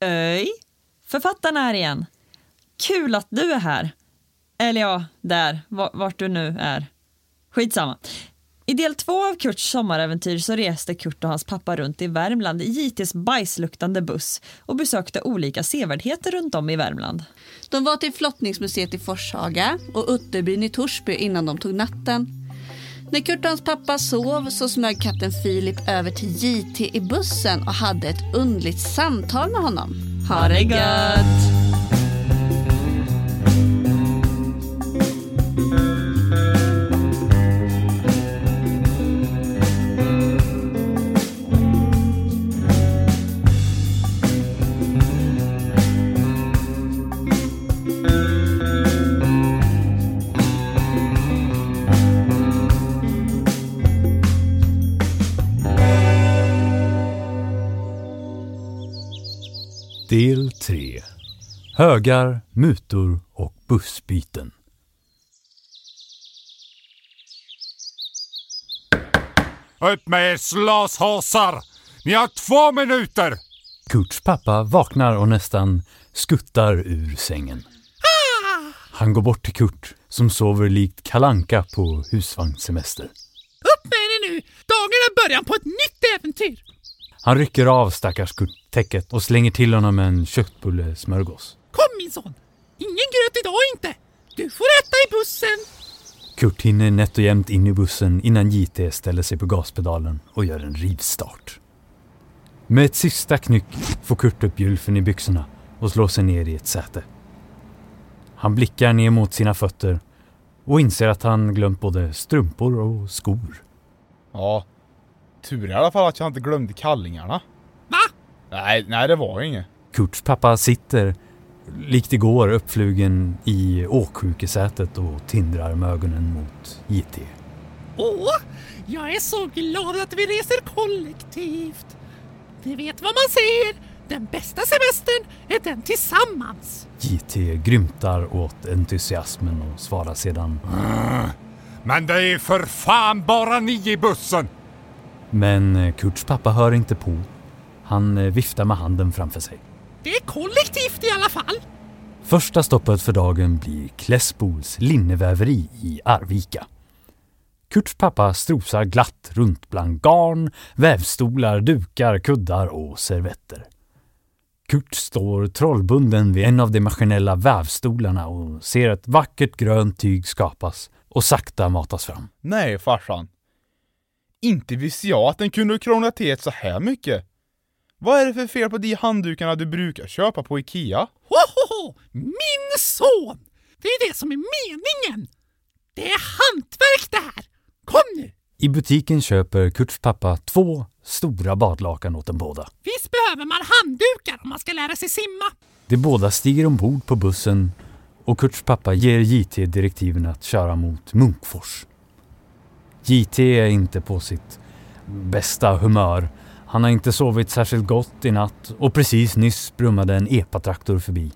Öj, författaren här igen. Kul att du är här. Eller ja, där, vart du nu är. Skitsamma. I del två av Kurts sommaräventyr så reste Kurt och hans pappa runt i Värmland i JTs bajsluktande buss och besökte olika sevärdheter runt om i Värmland. De var till Flottningsmuseet i Forshaga och Utterbyn i Torsby innan de tog natten. När Kurt och hans pappa sov så smög katten Filip över till JT i bussen och hade ett undligt samtal med honom. Ha det gött! Del 3 Högar, mutor och bussbyten. Upp med er slashasar! Ni har två minuter! Kurts pappa vaknar och nästan skuttar ur sängen. Han går bort till Kurt som sover likt kalanka på husvagnssemester. Upp med er nu! Dagen är början på ett nytt äventyr! Han rycker av stackars Kurt täcket och slänger till honom en köttbullesmörgås. Kom min son! Ingen gröt idag inte! Du får äta i bussen! Kurt hinner nätt och jämnt in i bussen innan JT ställer sig på gaspedalen och gör en rivstart. Med ett sista knyck får Kurt upp gylfen i byxorna och slår sig ner i ett säte. Han blickar ner mot sina fötter och inser att han glömt både strumpor och skor. Ja, Tur i alla fall att jag inte glömde kallingarna. Va? Nej, nej det var inget. Kurts pappa sitter, likt igår, uppflugen i åksjukesätet och tindrar med ögonen mot JT. Åh, jag är så glad att vi reser kollektivt. Ni vet vad man säger, den bästa semestern är den tillsammans. JT grymtar åt entusiasmen och svarar sedan. Men det är för fan bara ni i bussen! Men eh, Kurts pappa hör inte på. Han eh, viftar med handen framför sig. Det är kollektivt i alla fall. Första stoppet för dagen blir Klässbols linneväveri i Arvika. Kurts pappa strosar glatt runt bland garn, vävstolar, dukar, kuddar och servetter. Kurt står trollbunden vid en av de maskinella vävstolarna och ser ett vackert grönt tyg skapas och sakta matas fram. Nej farsan, inte visste jag att den kunde krångla till ett så här mycket. Vad är det för fel på de handdukarna du brukar köpa på IKEA? Hohoho! Min son! Det är det som är meningen! Det är hantverk det här! Kom nu! I butiken köper Kurts pappa två stora badlakan åt dem båda. Visst behöver man handdukar om man ska lära sig simma? De båda stiger ombord på bussen och Kurts pappa ger JT direktiven att köra mot Munkfors. JT är inte på sitt bästa humör. Han har inte sovit särskilt gott i natt och precis nyss brummade en epatraktor förbi.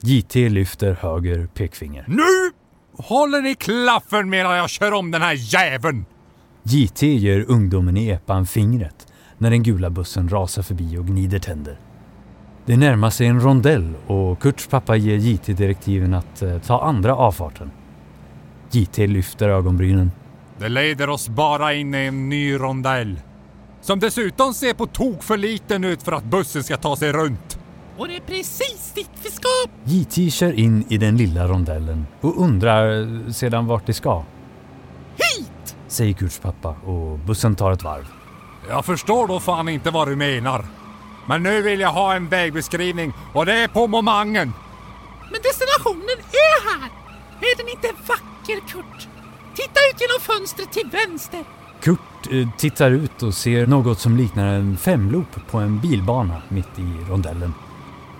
JT lyfter höger pekfinger. Nu håller ni klaffen medan jag kör om den här jäveln! JT ger ungdomen i epan fingret när den gula bussen rasar förbi och gnider tänder. Det närmar sig en rondell och Kurts pappa ger JT direktiven att eh, ta andra avfarten. JT lyfter ögonbrynen. Det leder oss bara in i en ny rondell. Som dessutom ser på tok för liten ut för att bussen ska ta sig runt. Och det är precis dit vi ska! JT kör in i den lilla rondellen och undrar sedan vart de ska. Hit! Säger Kurts pappa och bussen tar ett varv. Jag förstår då fan inte vad du menar. Men nu vill jag ha en vägbeskrivning och det är på momangen. Men destinationen är här! Är den inte vacker, Kurt? Titta ut genom fönstret till vänster! Kurt eh, tittar ut och ser något som liknar en femloop på en bilbana mitt i rondellen.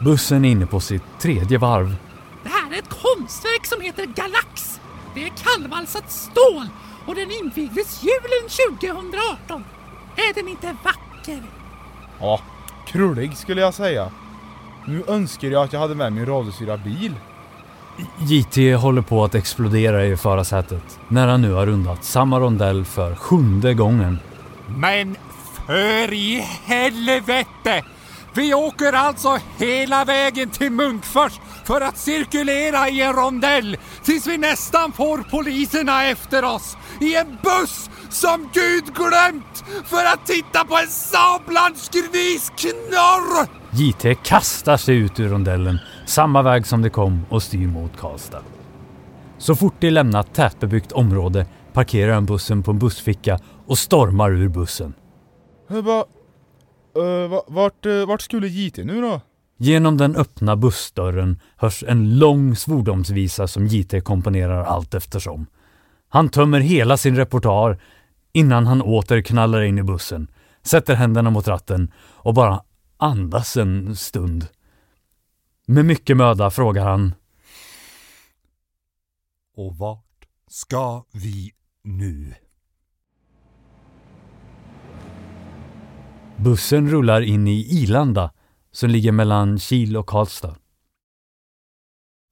Bussen är inne på sitt tredje varv. Det här är ett konstverk som heter Galax. Det är kallvalsat stål och den invigdes julen 2018. Är den inte vacker? Ja, krullig skulle jag säga. Nu önskar jag att jag hade med min radiostyrda bil. JT håller på att explodera i förarsätet när han nu har rundat samma rondell för sjunde gången. Men för i helvete! Vi åker alltså hela vägen till Munkfors för att cirkulera i en rondell tills vi nästan får poliserna efter oss i en buss som Gud glömt för att titta på en sablans grisknorr! JT kastar sig ut ur rondellen samma väg som det kom och styr mot Karlstad. Så fort de lämnat tätbebyggt område parkerar han bussen på en bussficka och stormar ur bussen. Bara... va- vart, eh, vart skulle JT nu då? Genom den öppna bussdörren hörs en lång svordomsvisa som JT komponerar allt eftersom. Han tömmer hela sin repertoar innan han åter knallar in i bussen, sätter händerna mot ratten och bara andas en stund. Med mycket möda frågar han Och vart ska vi nu? Bussen rullar in i Ilanda som ligger mellan Kil och Karlstad.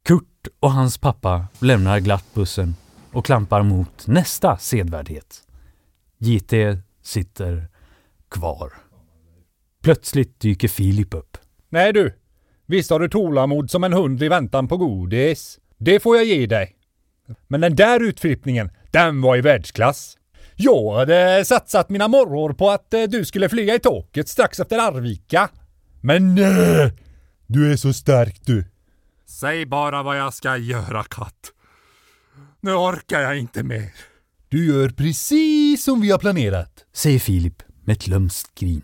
Kurt och hans pappa lämnar glatt bussen och klampar mot nästa sedvärdighet. JT sitter kvar. Plötsligt dyker Filip upp. Nej du, visst har du tålamod som en hund i väntan på godis. Det får jag ge dig. Men den där utflippningen, den var i världsklass. Jag hade satsat mina morror på att eh, du skulle flyga i taket strax efter Arvika. Men nej! Du är så stark du. Säg bara vad jag ska göra, katt. Nu orkar jag inte mer. Du gör precis som vi har planerat. säger Filip med ett lömskt grin.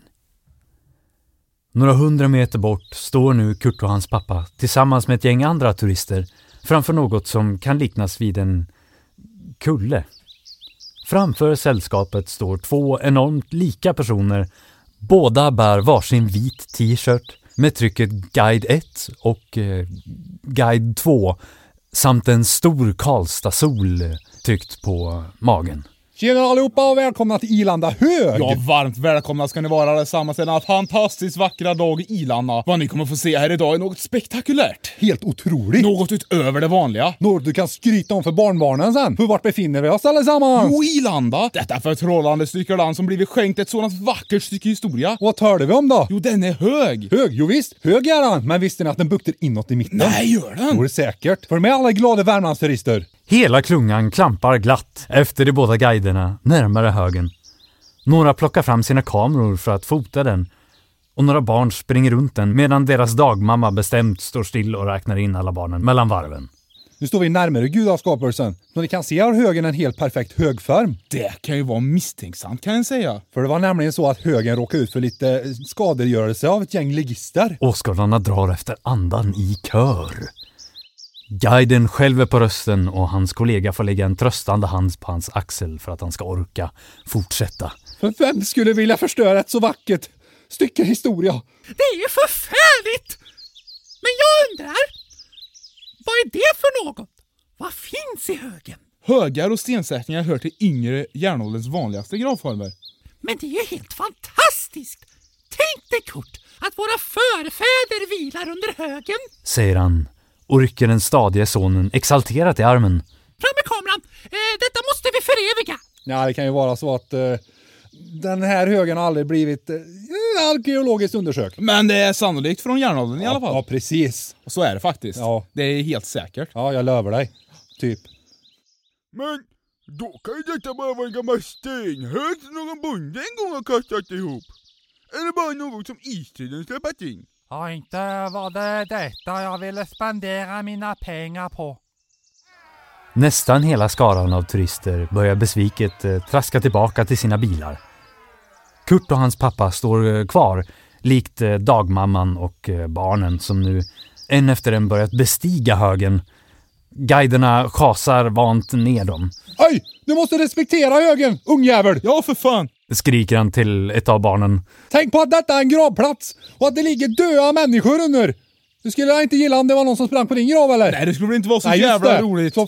Några hundra meter bort står nu Kurt och hans pappa tillsammans med ett gäng andra turister framför något som kan liknas vid en kulle. Framför sällskapet står två enormt lika personer. Båda bär varsin vit t-shirt med trycket Guide 1 och eh, Guide 2 samt en stor Karlstad-sol tryckt på magen. Tjena allihopa och välkomna till Ilanda hög! Ja, varmt välkomna ska ni vara allesammans denna fantastiskt vackra dag i Ilanda. Vad ni kommer få se här idag är något spektakulärt. Helt otroligt! Något utöver det vanliga. Något du kan skryta om för barnbarnen sen. För vart befinner vi oss allesammans? Jo, Ilanda. Detta förtrollande stycke land som blivit skänkt ett sådant vackert stycke historia. Och vad talar vi om då? Jo, den är hög. Hög, jo visst. Hög är den. Men visste ni att den buktar inåt i mitten? Nej, gör den? Jo, det är säkert. För med alla glada Värmlandsturister. Hela klungan klampar glatt efter de båda guiderna närmare högen. Några plockar fram sina kameror för att fota den och några barn springer runt den medan deras dagmamma bestämt står still och räknar in alla barnen mellan varven. Nu står vi närmare gudaskapelsen. Som ni kan se har högen en helt perfekt högform. Det kan ju vara misstänksamt kan jag säga. För det var nämligen så att högen råkade ut för lite skadegörelse av ett gäng ligister. Åskådarna drar efter andan i kör. Guiden skälver på rösten och hans kollega får lägga en tröstande hand på hans axel för att han ska orka fortsätta. För vem skulle vilja förstöra ett så vackert stycke historia? Det är ju förfärligt! Men jag undrar, vad är det för något? Vad finns i högen? Högar och stensättningar hör till yngre järnålderns vanligaste gravformer. Men det är ju helt fantastiskt! Tänk dig Kurt, att våra förfäder vilar under högen. Säger han och rycker den stadige sonen exalterat i armen. Fram med kameran! Eh, detta måste vi föreviga! Ja, det kan ju vara så att eh, den här högen har aldrig blivit eh, arkeologiskt undersökt. Men det är sannolikt från järnåldern i alla fall. Ja, precis. Och så är det faktiskt. Ja. Det är helt säkert. Ja, jag lovar dig. Typ. Men då kan ju detta bara vara en gammal stenhög som någon bonde en gång har kastat ihop. Eller bara något som istiden släpat in. Ja, inte var det detta jag ville spendera mina pengar på. Nästan hela skaran av turister börjar besviket eh, traska tillbaka till sina bilar. Kurt och hans pappa står eh, kvar, likt eh, dagmamman och barnen som nu en efter en börjat bestiga högen. Guiderna schasar vant ner dem. Hej! Du måste respektera högen, ungjävel! Ja, för fan! Skriker han till ett av barnen. Tänk på att detta är en gravplats och att det ligger döda människor under. Du skulle inte gilla om det var någon som sprang på din grav eller? Nej, det skulle väl inte vara så Nej, jävla det. roligt. Så,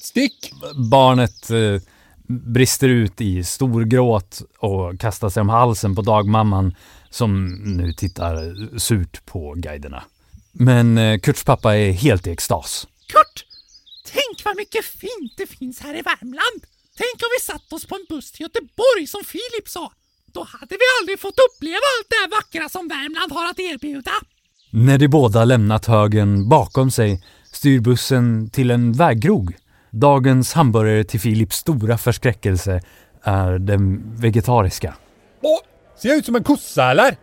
stick! Barnet eh, brister ut i stor gråt och kastar sig om halsen på dagmamman som nu tittar surt på guiderna. Men eh, Kurts pappa är helt i extas. Kurt, tänk vad mycket fint det finns här i Värmland! Tänk om vi satt oss på en buss till Göteborg som Filip sa. Då hade vi aldrig fått uppleva allt det här vackra som Värmland har att erbjuda. När de båda lämnat högen bakom sig styr bussen till en väggrog. Dagens hamburgare till Filips stora förskräckelse är den vegetariska. Åh, ser jag ut som en kossa eller?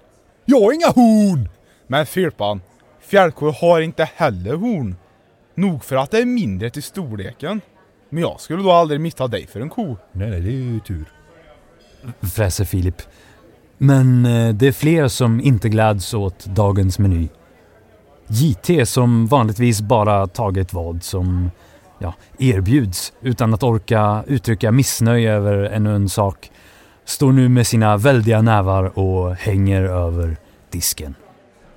Jag har inga horn! Men Filpan, fjällkor har inte heller horn. Nog för att det är mindre till storleken. Men jag skulle då aldrig missta dig för en ko. Nej, nej, det är ju tur. fräser Filip. Men eh, det är fler som inte gläds åt dagens meny. JT som vanligtvis bara tagit vad som ja, erbjuds utan att orka uttrycka missnöje över ännu en sak står nu med sina väldiga nävar och hänger över disken.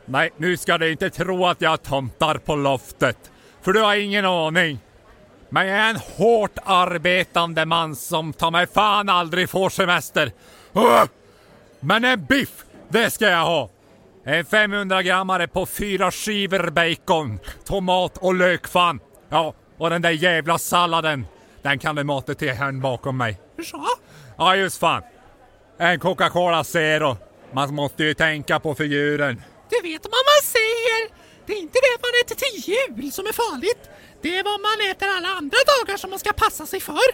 Nej, nu ska du inte tro att jag tomtar på loftet. För du har ingen aning. Men jag är en hårt arbetande man som ta mig fan aldrig får semester. Men en biff, det ska jag ha. En 500 grammare på fyra skivor bacon, tomat och lökfan. Ja, och den där jävla salladen. Den kan du mata till herrn bakom mig. Så? Ja, just fan. En Coca-Cola Zero. Man måste ju tänka på figuren. Du vet vad man säger. Det är inte det man äter till jul som är farligt. Det är vad man äter alla andra dagar som man ska passa sig för.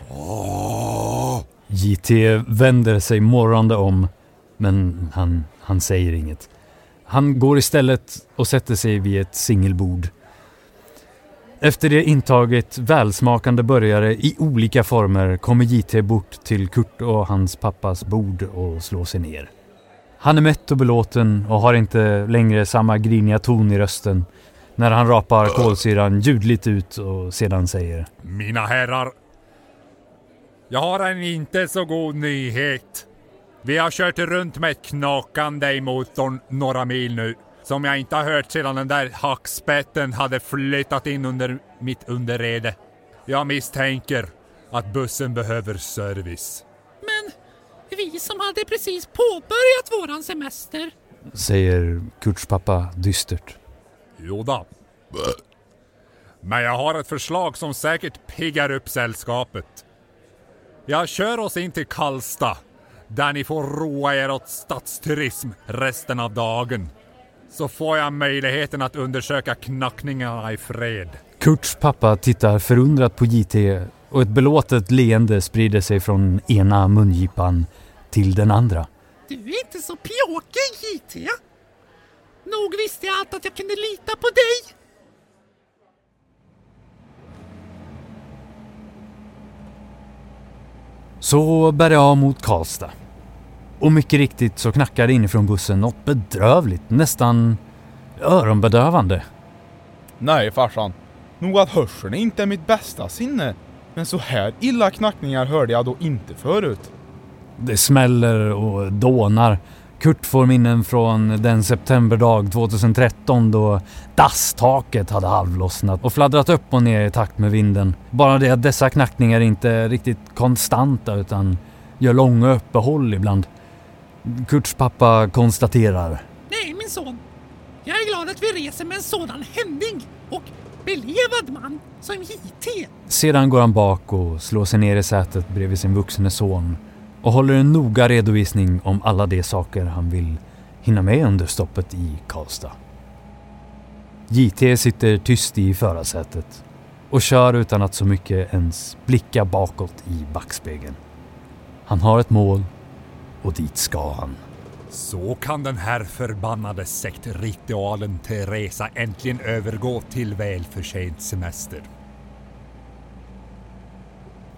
JT vänder sig morrande om, men han, han säger inget. Han går istället och sätter sig vid ett singelbord. Efter det intagit välsmakande burgare i olika former kommer JT bort till Kurt och hans pappas bord och slår sig ner. Han är mätt och belåten och har inte längre samma griniga ton i rösten när han rapar kolsyran ljudligt ut och sedan säger Mina herrar. Jag har en inte så god nyhet. Vi har kört runt med ett knakande i motorn några mil nu. Som jag inte har hört sedan den där hackspetten hade flyttat in under mitt underrede. Jag misstänker att bussen behöver service. Vi som hade precis påbörjat våran semester. säger Kurts pappa dystert. Jodå. Men jag har ett förslag som säkert piggar upp sällskapet. Jag kör oss in till Karlstad, där ni får roa er åt stadsturism resten av dagen. Så får jag möjligheten att undersöka knackningarna i fred. Kurts pappa tittar förundrat på JT och ett belåtet leende sprider sig från ena mungipan till den andra. Du är inte så pjåkig JT. Nog visste jag allt att jag kunde lita på dig. Så bär det av mot Karlstad. Och mycket riktigt så knackar det inifrån bussen något bedrövligt, nästan öronbedövande. Nej farsan, nog att hörseln inte är mitt bästa sinne. Men så här illa knackningar hörde jag då inte förut. Det smäller och dånar. Kurt får minnen från den septemberdag 2013 då dasstaket hade halvlossnat och fladdrat upp och ner i takt med vinden. Bara det att dessa knackningar inte är riktigt konstanta utan gör långa uppehåll ibland. Kurts pappa konstaterar. Nej min son. Jag är glad att vi reser med en sådan händig och belevad man som JT. Sedan går han bak och slår sig ner i sätet bredvid sin vuxne son och håller en noga redovisning om alla de saker han vill hinna med under stoppet i Karlstad. JT sitter tyst i förarsätet och kör utan att så mycket ens blicka bakåt i backspegeln. Han har ett mål och dit ska han. Så kan den här förbannade sektritualen Teresa äntligen övergå till välförtjänt semester.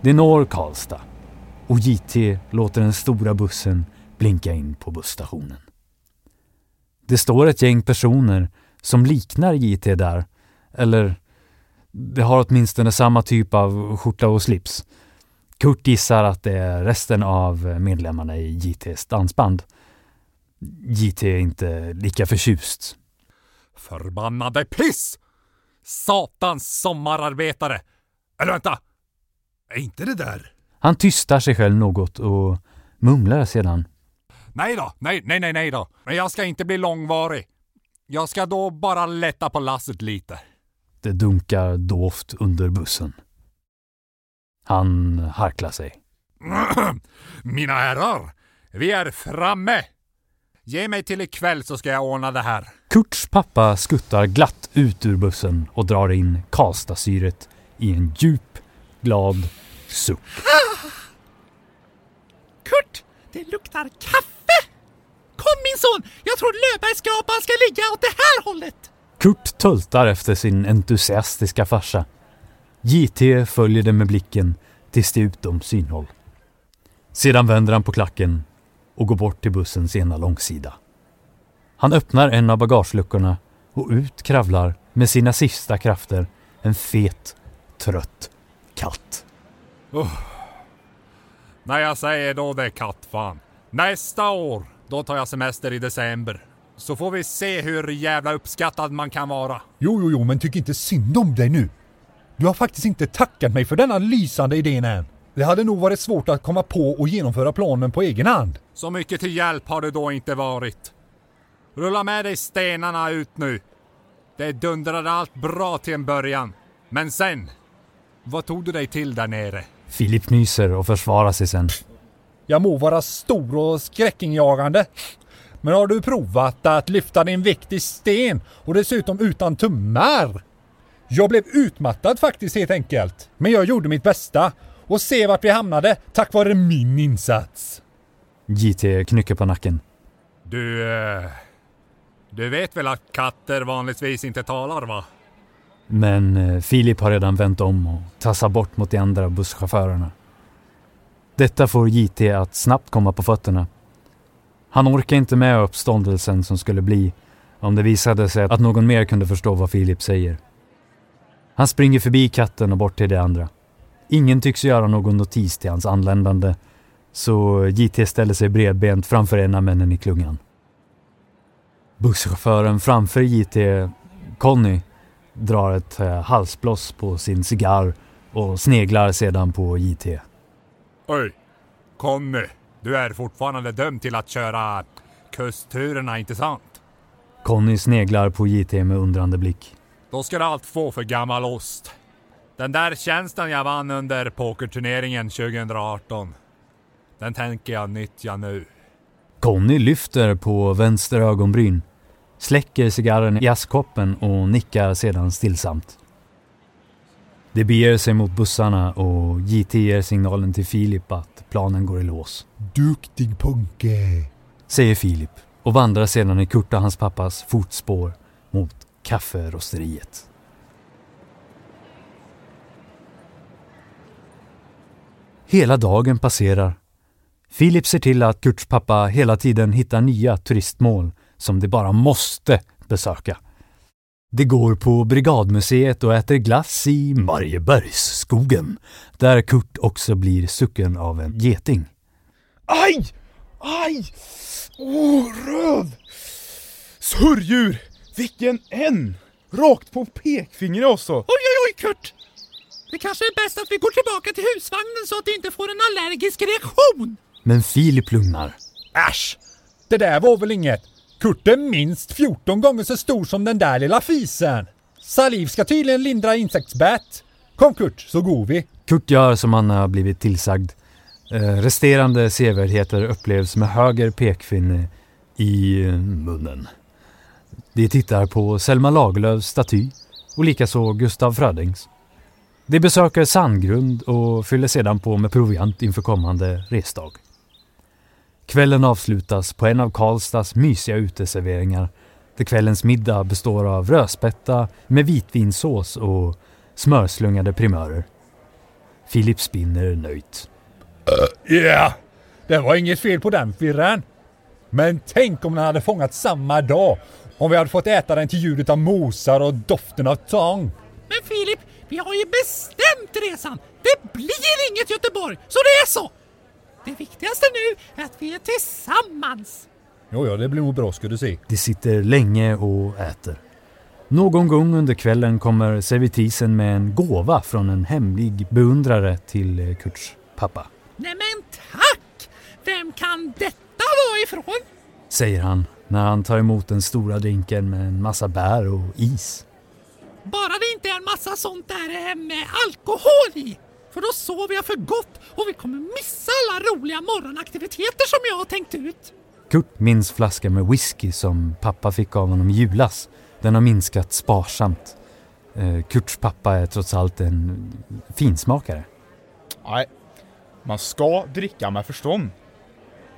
Det når Karlstad och JT låter den stora bussen blinka in på busstationen. Det står ett gäng personer som liknar JT där, eller det har åtminstone samma typ av skjorta och slips. Kurt gissar att det är resten av medlemmarna i JTs dansband. JT är inte lika förtjust. Förbannade piss! Satans sommararbetare! Eller vänta! Är inte det där? Han tystar sig själv något och mumlar sedan. Nej då, nej, nej, nej, nej då. Men jag ska inte bli långvarig. Jag ska då bara lätta på lasset lite. Det dunkar dovt under bussen. Han harklar sig. Mina herrar, Vi är framme! Ge mig till ikväll så ska jag ordna det här. Kurts pappa skuttar glatt ut ur bussen och drar in Karlstadsyret i en djup, glad suck. Det luktar kaffe! Kom min son, jag tror Löfbergsskrapan ska ligga åt det här hållet. Kurt tultar efter sin entusiastiska farsa. JT följer det med blicken tills det är utom synhåll. Sedan vänder han på klacken och går bort till bussens ena långsida. Han öppnar en av bagageluckorna och ut kravlar med sina sista krafter en fet, trött katt. När jag säger då det kattfan. Nästa år, då tar jag semester i december. Så får vi se hur jävla uppskattad man kan vara. Jo, jo, jo, men tyck inte synd om dig nu. Du har faktiskt inte tackat mig för denna lysande idén än. Det hade nog varit svårt att komma på och genomföra planen på egen hand. Så mycket till hjälp har det då inte varit. Rulla med dig stenarna ut nu. Det dundrade allt bra till en början. Men sen? Vad tog du dig till där nere? Filip nyser och försvarar sig sen. Jag må vara stor och skräckinjagande. Men har du provat att lyfta din vikt i sten och dessutom utan tummar? Jag blev utmattad faktiskt helt enkelt. Men jag gjorde mitt bästa. Och se vart vi hamnade tack vare min insats. JT knycker på nacken. Du... Eh, du vet väl att katter vanligtvis inte talar va? Men eh, Filip har redan vänt om och tassar bort mot de andra busschaufförerna. Detta får JT att snabbt komma på fötterna. Han orkar inte med uppståndelsen som skulle bli om det visade sig att någon mer kunde förstå vad Filip säger. Han springer förbi katten och bort till de andra. Ingen tycks göra någon notis till hans anländande så JT ställer sig bredbent framför en av männen i klungan. Busschauffören framför JT, Conny, drar ett eh, halsbloss på sin cigarr och sneglar sedan på JT. Oj! Conny, du är fortfarande dömd till att köra kustturerna, inte sant? Conny sneglar på JT med undrande blick. Då ska du allt få för gammal ost. Den där tjänsten jag vann under pokerturneringen 2018. Den tänker jag nyttja nu. Conny lyfter på vänster ögonbryn, släcker cigarren i askkoppen och nickar sedan stillsamt. De beger sig mot bussarna och JT ger signalen till Filip att planen går i lås. Duktig punke. Säger Filip och vandrar sedan i Kurt och hans pappas fotspår mot kafferosteriet. Hela dagen passerar. Filip ser till att Kurts pappa hela tiden hittar nya turistmål som de bara måste besöka. De går på Brigadmuseet och äter glass i Mariebergsskogen, där Kurt också blir sucken av en geting. Aj! Aj! Åh, röv! Surrdjur! Vilken en! Rakt på pekfingret också! Oj, oj, oj, Kurt! Det kanske är bäst att vi går tillbaka till husvagnen så att du inte får en allergisk reaktion. Men Filip lugnar. Äsch! Det där var väl inget? Kurt är minst 14 gånger så stor som den där lilla fisen. Saliv ska tydligen lindra insektsbett. Kom Kurt, så går vi. Kurt gör som han har blivit tillsagd. Eh, resterande sevärdheter upplevs med höger pekfinne i eh, munnen. De tittar på Selma Lagerlöfs staty och likaså Gustav Frödings. De besöker Sandgrund och fyller sedan på med proviant inför kommande resdag. Kvällen avslutas på en av Karlstads mysiga uteserveringar där kvällens middag består av rödspätta med vitvinsås och smörslungade primörer. Filip spinner nöjt. Ja, yeah. det var inget fel på den firran. Men tänk om den hade fångat samma dag. Om vi hade fått äta den till ljudet av mosar och doften av tång. Men Filip, vi har ju bestämt resan. Det blir inget Göteborg, så det är så. Det viktigaste nu är att vi är tillsammans. Jo, ja, det blir nog bra ska du se. De sitter länge och äter. Någon gång under kvällen kommer servitrisen med en gåva från en hemlig beundrare till eh, Kurts pappa. Nej men tack! Vem kan detta vara ifrån? Säger han när han tar emot den stora drinken med en massa bär och is. Bara det inte är en massa sånt där eh, med alkohol i. För då sover jag för gott och vi kommer missa alla roliga morgonaktiviteter som jag har tänkt ut. Kurt minns flaskan med whisky som pappa fick av honom i julas. Den har minskat sparsamt. Eh, Kurts pappa är trots allt en finsmakare. Nej, man ska dricka med förstånd.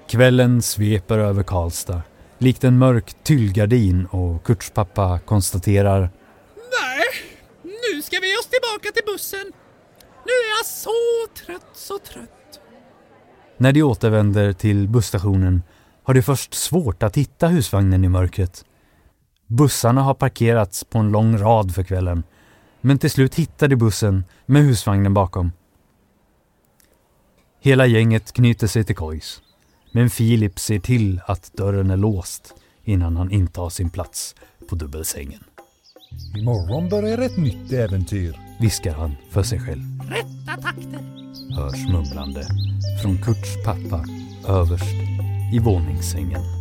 Kvällen sveper över Karlstad, likt en mörk tyllgardin och Kurts pappa konstaterar Nej, nu ska vi ge oss tillbaka till bussen. Nu är jag så trött, så trött. När de återvänder till busstationen har de först svårt att hitta husvagnen i mörkret. Bussarna har parkerats på en lång rad för kvällen, men till slut hittar de bussen med husvagnen bakom. Hela gänget knyter sig till kojs, men Filip ser till att dörren är låst innan han intar sin plats på dubbelsängen, Imorgon börjar ett nytt äventyr. viskar han för sig själv. Rätta takter. hörs mumlande från Kurts pappa överst i våningssängen.